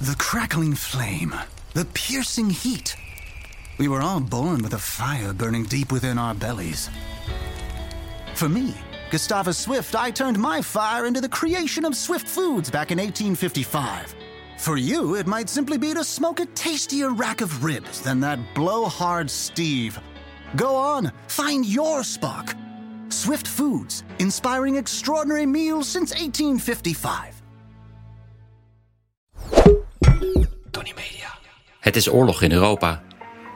The crackling flame, the piercing heat. We were all born with a fire burning deep within our bellies. For me, Gustavus Swift, I turned my fire into the creation of Swift Foods back in 1855. For you, it might simply be to smoke a tastier rack of ribs than that blowhard Steve. Go on, find your spark. Swift Foods, inspiring extraordinary meals since 1855. Het is oorlog in Europa.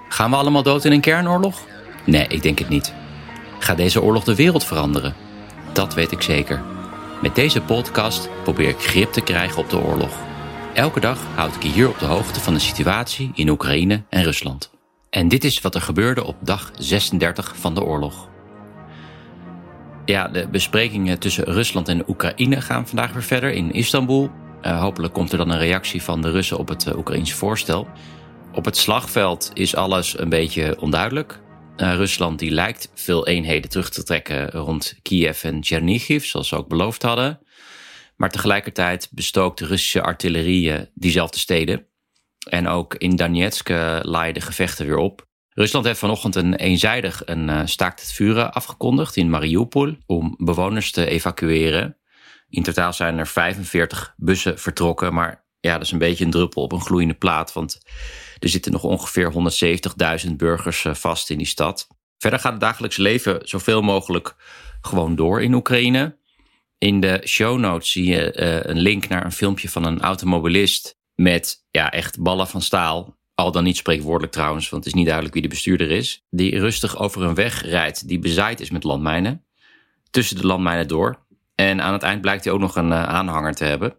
Gaan we allemaal dood in een kernoorlog? Nee, ik denk het niet. Gaat deze oorlog de wereld veranderen? Dat weet ik zeker. Met deze podcast probeer ik grip te krijgen op de oorlog. Elke dag houd ik je hier op de hoogte van de situatie in Oekraïne en Rusland. En dit is wat er gebeurde op dag 36 van de oorlog. Ja, de besprekingen tussen Rusland en Oekraïne gaan vandaag weer verder in Istanbul. Uh, hopelijk komt er dan een reactie van de Russen op het uh, Oekraïnse voorstel. Op het slagveld is alles een beetje onduidelijk. Uh, Rusland die lijkt veel eenheden terug te trekken rond Kiev en Chernihiv, zoals ze ook beloofd hadden. Maar tegelijkertijd bestookt de Russische artillerie diezelfde steden. En ook in Donetsk laaien de gevechten weer op. Rusland heeft vanochtend een eenzijdig een uh, staakt het vuren afgekondigd in Mariupol om bewoners te evacueren. In totaal zijn er 45 bussen vertrokken, maar ja, dat is een beetje een druppel op een gloeiende plaat, want er zitten nog ongeveer 170.000 burgers uh, vast in die stad. Verder gaat het dagelijks leven zoveel mogelijk gewoon door in Oekraïne. In de show notes zie je uh, een link naar een filmpje van een automobilist met ja, echt ballen van staal. Al dan niet spreekwoordelijk trouwens, want het is niet duidelijk wie de bestuurder is. Die rustig over een weg rijdt die bezaaid is met landmijnen. Tussen de landmijnen door. En aan het eind blijkt hij ook nog een uh, aanhanger te hebben.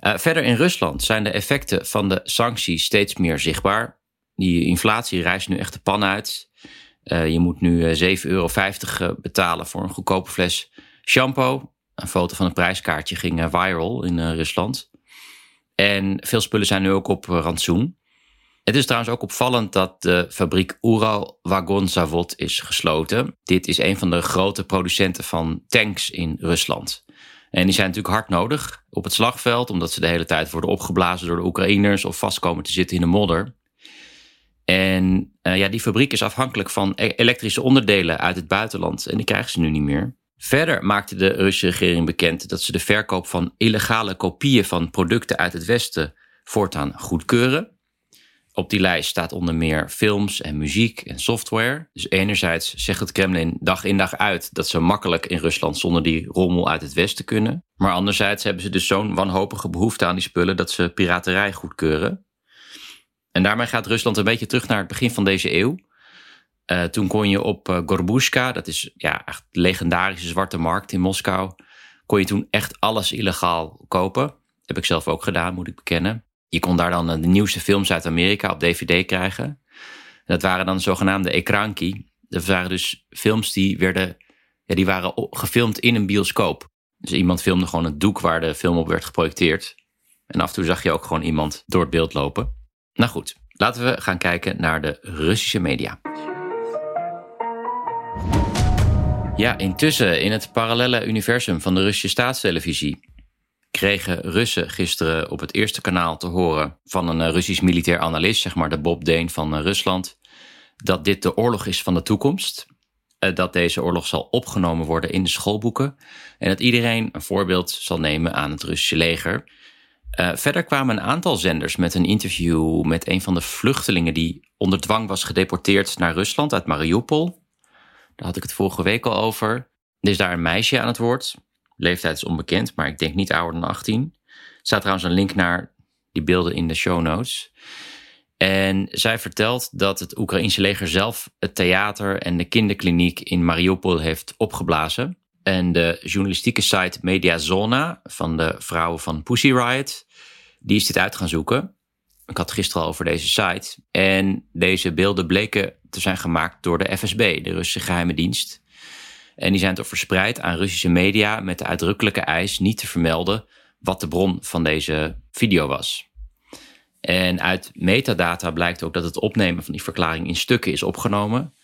Uh, verder in Rusland zijn de effecten van de sancties steeds meer zichtbaar. Die inflatie reist nu echt de pan uit. Uh, je moet nu 7,50 euro betalen voor een goedkope fles shampoo. Een foto van een prijskaartje ging viral in Rusland. En veel spullen zijn nu ook op rantsoen. Het is trouwens ook opvallend dat de fabriek Ural Wagon Zavod is gesloten. Dit is een van de grote producenten van tanks in Rusland. En die zijn natuurlijk hard nodig op het slagveld, omdat ze de hele tijd worden opgeblazen door de Oekraïners of vastkomen te zitten in de modder. En uh, ja, die fabriek is afhankelijk van e- elektrische onderdelen uit het buitenland en die krijgen ze nu niet meer. Verder maakte de Russische regering bekend dat ze de verkoop van illegale kopieën van producten uit het Westen voortaan goedkeuren. Op die lijst staat onder meer films en muziek en software. Dus enerzijds zegt het Kremlin dag in dag uit dat ze makkelijk in Rusland zonder die rommel uit het Westen kunnen. Maar anderzijds hebben ze dus zo'n wanhopige behoefte aan die spullen dat ze piraterij goedkeuren. En daarmee gaat Rusland een beetje terug naar het begin van deze eeuw. Uh, toen kon je op uh, Gorbushka, dat is ja, echt de legendarische zwarte markt in Moskou, kon je toen echt alles illegaal kopen. Heb ik zelf ook gedaan, moet ik bekennen. Je kon daar dan de nieuwste films uit Amerika op DVD krijgen. Dat waren dan zogenaamde ekranki. Dat waren dus films die werden, ja, die waren gefilmd in een bioscoop. Dus iemand filmde gewoon het doek waar de film op werd geprojecteerd. En af en toe zag je ook gewoon iemand door het beeld lopen. Nou goed, laten we gaan kijken naar de Russische media. Ja, intussen in het parallele universum van de Russische staatstelevisie kregen Russen gisteren op het eerste kanaal te horen van een eh, Russisch militair analist, zeg maar de Bob Deen van eh, Rusland, dat dit de oorlog is van de toekomst. Eh, dat deze oorlog zal opgenomen worden in de schoolboeken en dat iedereen een voorbeeld zal nemen aan het Russische leger. Verder kwamen een aantal zenders met een interview met een van de vluchtelingen die onder dwang was gedeporteerd naar Rusland uit Mariupol. Daar had ik het vorige week al over. Er is daar een meisje aan het woord, Leeftijd is onbekend, maar ik denk niet ouder dan 18. Er staat trouwens een link naar die beelden in de show notes. En zij vertelt dat het Oekraïnse leger zelf het theater en de kinderkliniek in Mariupol heeft opgeblazen. En de journalistieke site Mediazona van de vrouwen van Pussy Riot, die is dit uit gaan zoeken. Ik had gisteren al over deze site. En deze beelden bleken te zijn gemaakt door de FSB, de Russische geheime dienst. En die zijn toch verspreid aan Russische media met de uitdrukkelijke eis niet te vermelden wat de bron van deze video was. En uit metadata blijkt ook dat het opnemen van die verklaring in stukken is opgenomen.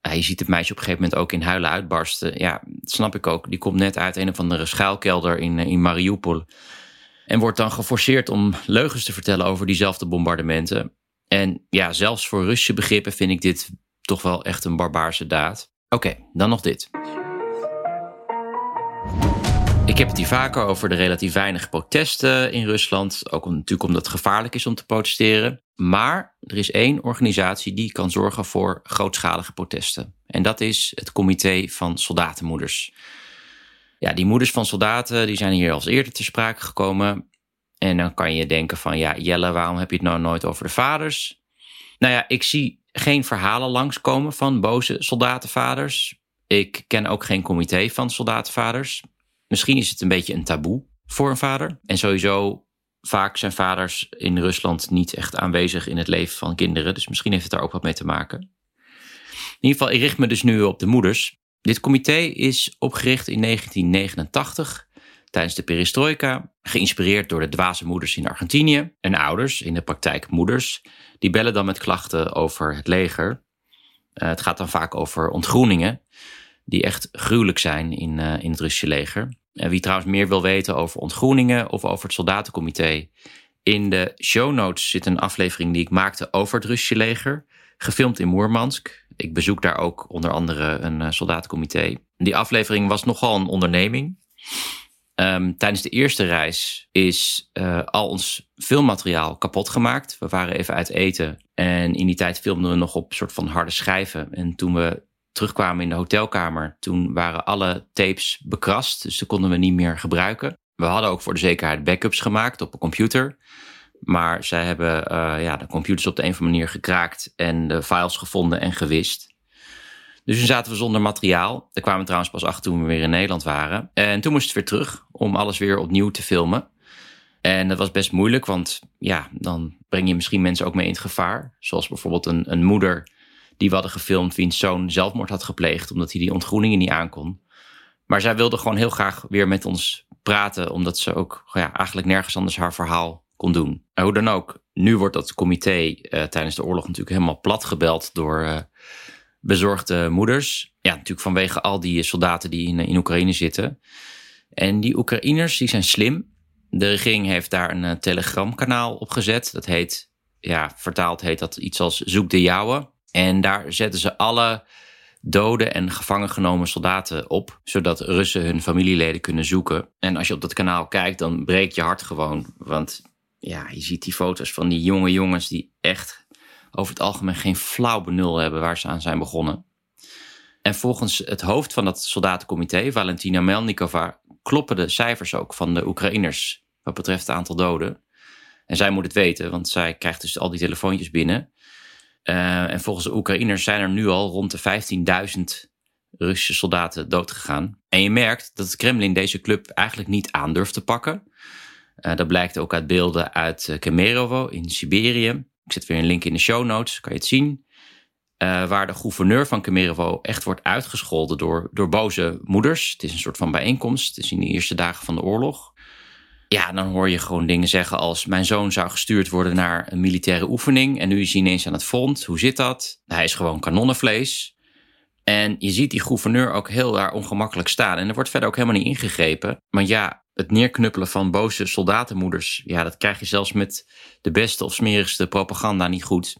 je ziet het meisje op een gegeven moment ook in huilen uitbarsten. Ja, dat snap ik ook. Die komt net uit een of andere schuilkelder in, in Mariupol. En wordt dan geforceerd om leugens te vertellen over diezelfde bombardementen. En ja, zelfs voor Russische begrippen vind ik dit toch wel echt een barbaarse daad. Oké, dan nog dit. Ik heb het hier vaker over de relatief weinig protesten in Rusland. Ook natuurlijk omdat het gevaarlijk is om te protesteren. Maar er is één organisatie die kan zorgen voor grootschalige protesten. En dat is het Comité van Soldatenmoeders. Ja, die moeders van soldaten die zijn hier als eerder te sprake gekomen. En dan kan je denken van ja, Jelle, waarom heb je het nou nooit over de vaders? Nou ja, ik zie geen verhalen langskomen van boze soldatenvaders. Ik ken ook geen comité van soldatenvaders. Misschien is het een beetje een taboe voor een vader. En sowieso, vaak zijn vaders in Rusland niet echt aanwezig in het leven van kinderen. Dus misschien heeft het daar ook wat mee te maken. In ieder geval, ik richt me dus nu op de moeders. Dit comité is opgericht in 1989 tijdens de perestroika, geïnspireerd door de dwaze moeders in Argentinië en ouders, in de praktijk moeders, die bellen dan met klachten over het leger. Uh, het gaat dan vaak over ontgroeningen, die echt gruwelijk zijn in, uh, in het Russische leger. En wie trouwens meer wil weten over ontgroeningen of over het soldatencomité, in de show notes zit een aflevering die ik maakte over het Russische leger, gefilmd in Moermansk. Ik bezoek daar ook onder andere een uh, soldatencomité. Die aflevering was nogal een onderneming. Um, tijdens de eerste reis is uh, al ons filmmateriaal kapot gemaakt. We waren even uit eten en in die tijd filmden we nog op soort van harde schijven. En toen we terugkwamen in de hotelkamer, toen waren alle tapes bekrast, dus ze konden we niet meer gebruiken. We hadden ook voor de zekerheid backups gemaakt op een computer. Maar zij hebben uh, ja, de computers op de een of andere manier gekraakt en de files gevonden en gewist. Dus toen zaten we zonder materiaal. Daar kwamen we trouwens pas achter toen we weer in Nederland waren. En toen moest het weer terug om alles weer opnieuw te filmen. En dat was best moeilijk, want ja, dan breng je misschien mensen ook mee in het gevaar. Zoals bijvoorbeeld een, een moeder die we hadden gefilmd, wiens zoon zelfmoord had gepleegd, omdat hij die ontgroeningen niet aankon. Maar zij wilde gewoon heel graag weer met ons praten, omdat ze ook ja, eigenlijk nergens anders haar verhaal kon doen. En hoe dan ook, nu wordt dat comité uh, tijdens de oorlog natuurlijk helemaal plat gebeld door uh, bezorgde moeders. Ja, natuurlijk vanwege al die soldaten die in, in Oekraïne zitten. En die Oekraïners die zijn slim. De regering heeft daar een uh, telegramkanaal op gezet. Dat heet, ja, vertaald heet dat iets als Zoek de Jouwe. En daar zetten ze alle dode en gevangen genomen soldaten op, zodat Russen hun familieleden kunnen zoeken. En als je op dat kanaal kijkt, dan breekt je hart gewoon. Want ja, je ziet die foto's van die jonge jongens die echt over het algemeen geen flauw benul hebben waar ze aan zijn begonnen. En volgens het hoofd van dat soldatencomité, Valentina Melnikova, kloppen de cijfers ook van de Oekraïners wat betreft het aantal doden. En zij moet het weten, want zij krijgt dus al die telefoontjes binnen. Uh, en volgens de Oekraïners zijn er nu al rond de 15.000 Russische soldaten doodgegaan. En je merkt dat het Kremlin deze club eigenlijk niet aandurft te pakken. Uh, dat blijkt ook uit beelden uit Kemerovo in Siberië. Ik zet weer een link in de show notes, kan je het zien. Uh, waar de gouverneur van Kemerovo echt wordt uitgescholden door, door boze moeders. Het is een soort van bijeenkomst. Het is in de eerste dagen van de oorlog. Ja, dan hoor je gewoon dingen zeggen als: Mijn zoon zou gestuurd worden naar een militaire oefening. En nu is hij ineens aan het front. Hoe zit dat? Hij is gewoon kanonnenvlees. En je ziet die gouverneur ook heel daar ongemakkelijk staan. En er wordt verder ook helemaal niet ingegrepen. Maar ja, het neerknuppelen van boze soldatenmoeders. Ja, dat krijg je zelfs met de beste of smerigste propaganda niet goed.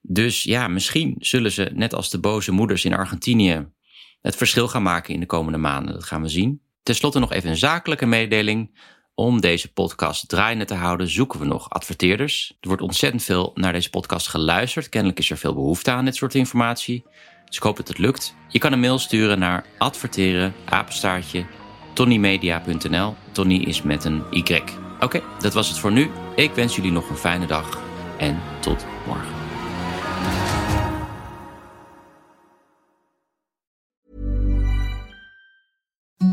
Dus ja, misschien zullen ze, net als de boze moeders in Argentinië, het verschil gaan maken in de komende maanden. Dat gaan we zien. Ten slotte nog even een zakelijke mededeling. Om deze podcast draaiende te houden, zoeken we nog adverteerders. Er wordt ontzettend veel naar deze podcast geluisterd. Kennelijk is er veel behoefte aan dit soort informatie. Dus ik hoop dat het lukt. Je kan een mail sturen naar adverteren, apenstaartje, tonnymedia.nl. Tony is met een Y. Oké, dat was het voor nu. Ik wens jullie nog een fijne dag en tot morgen.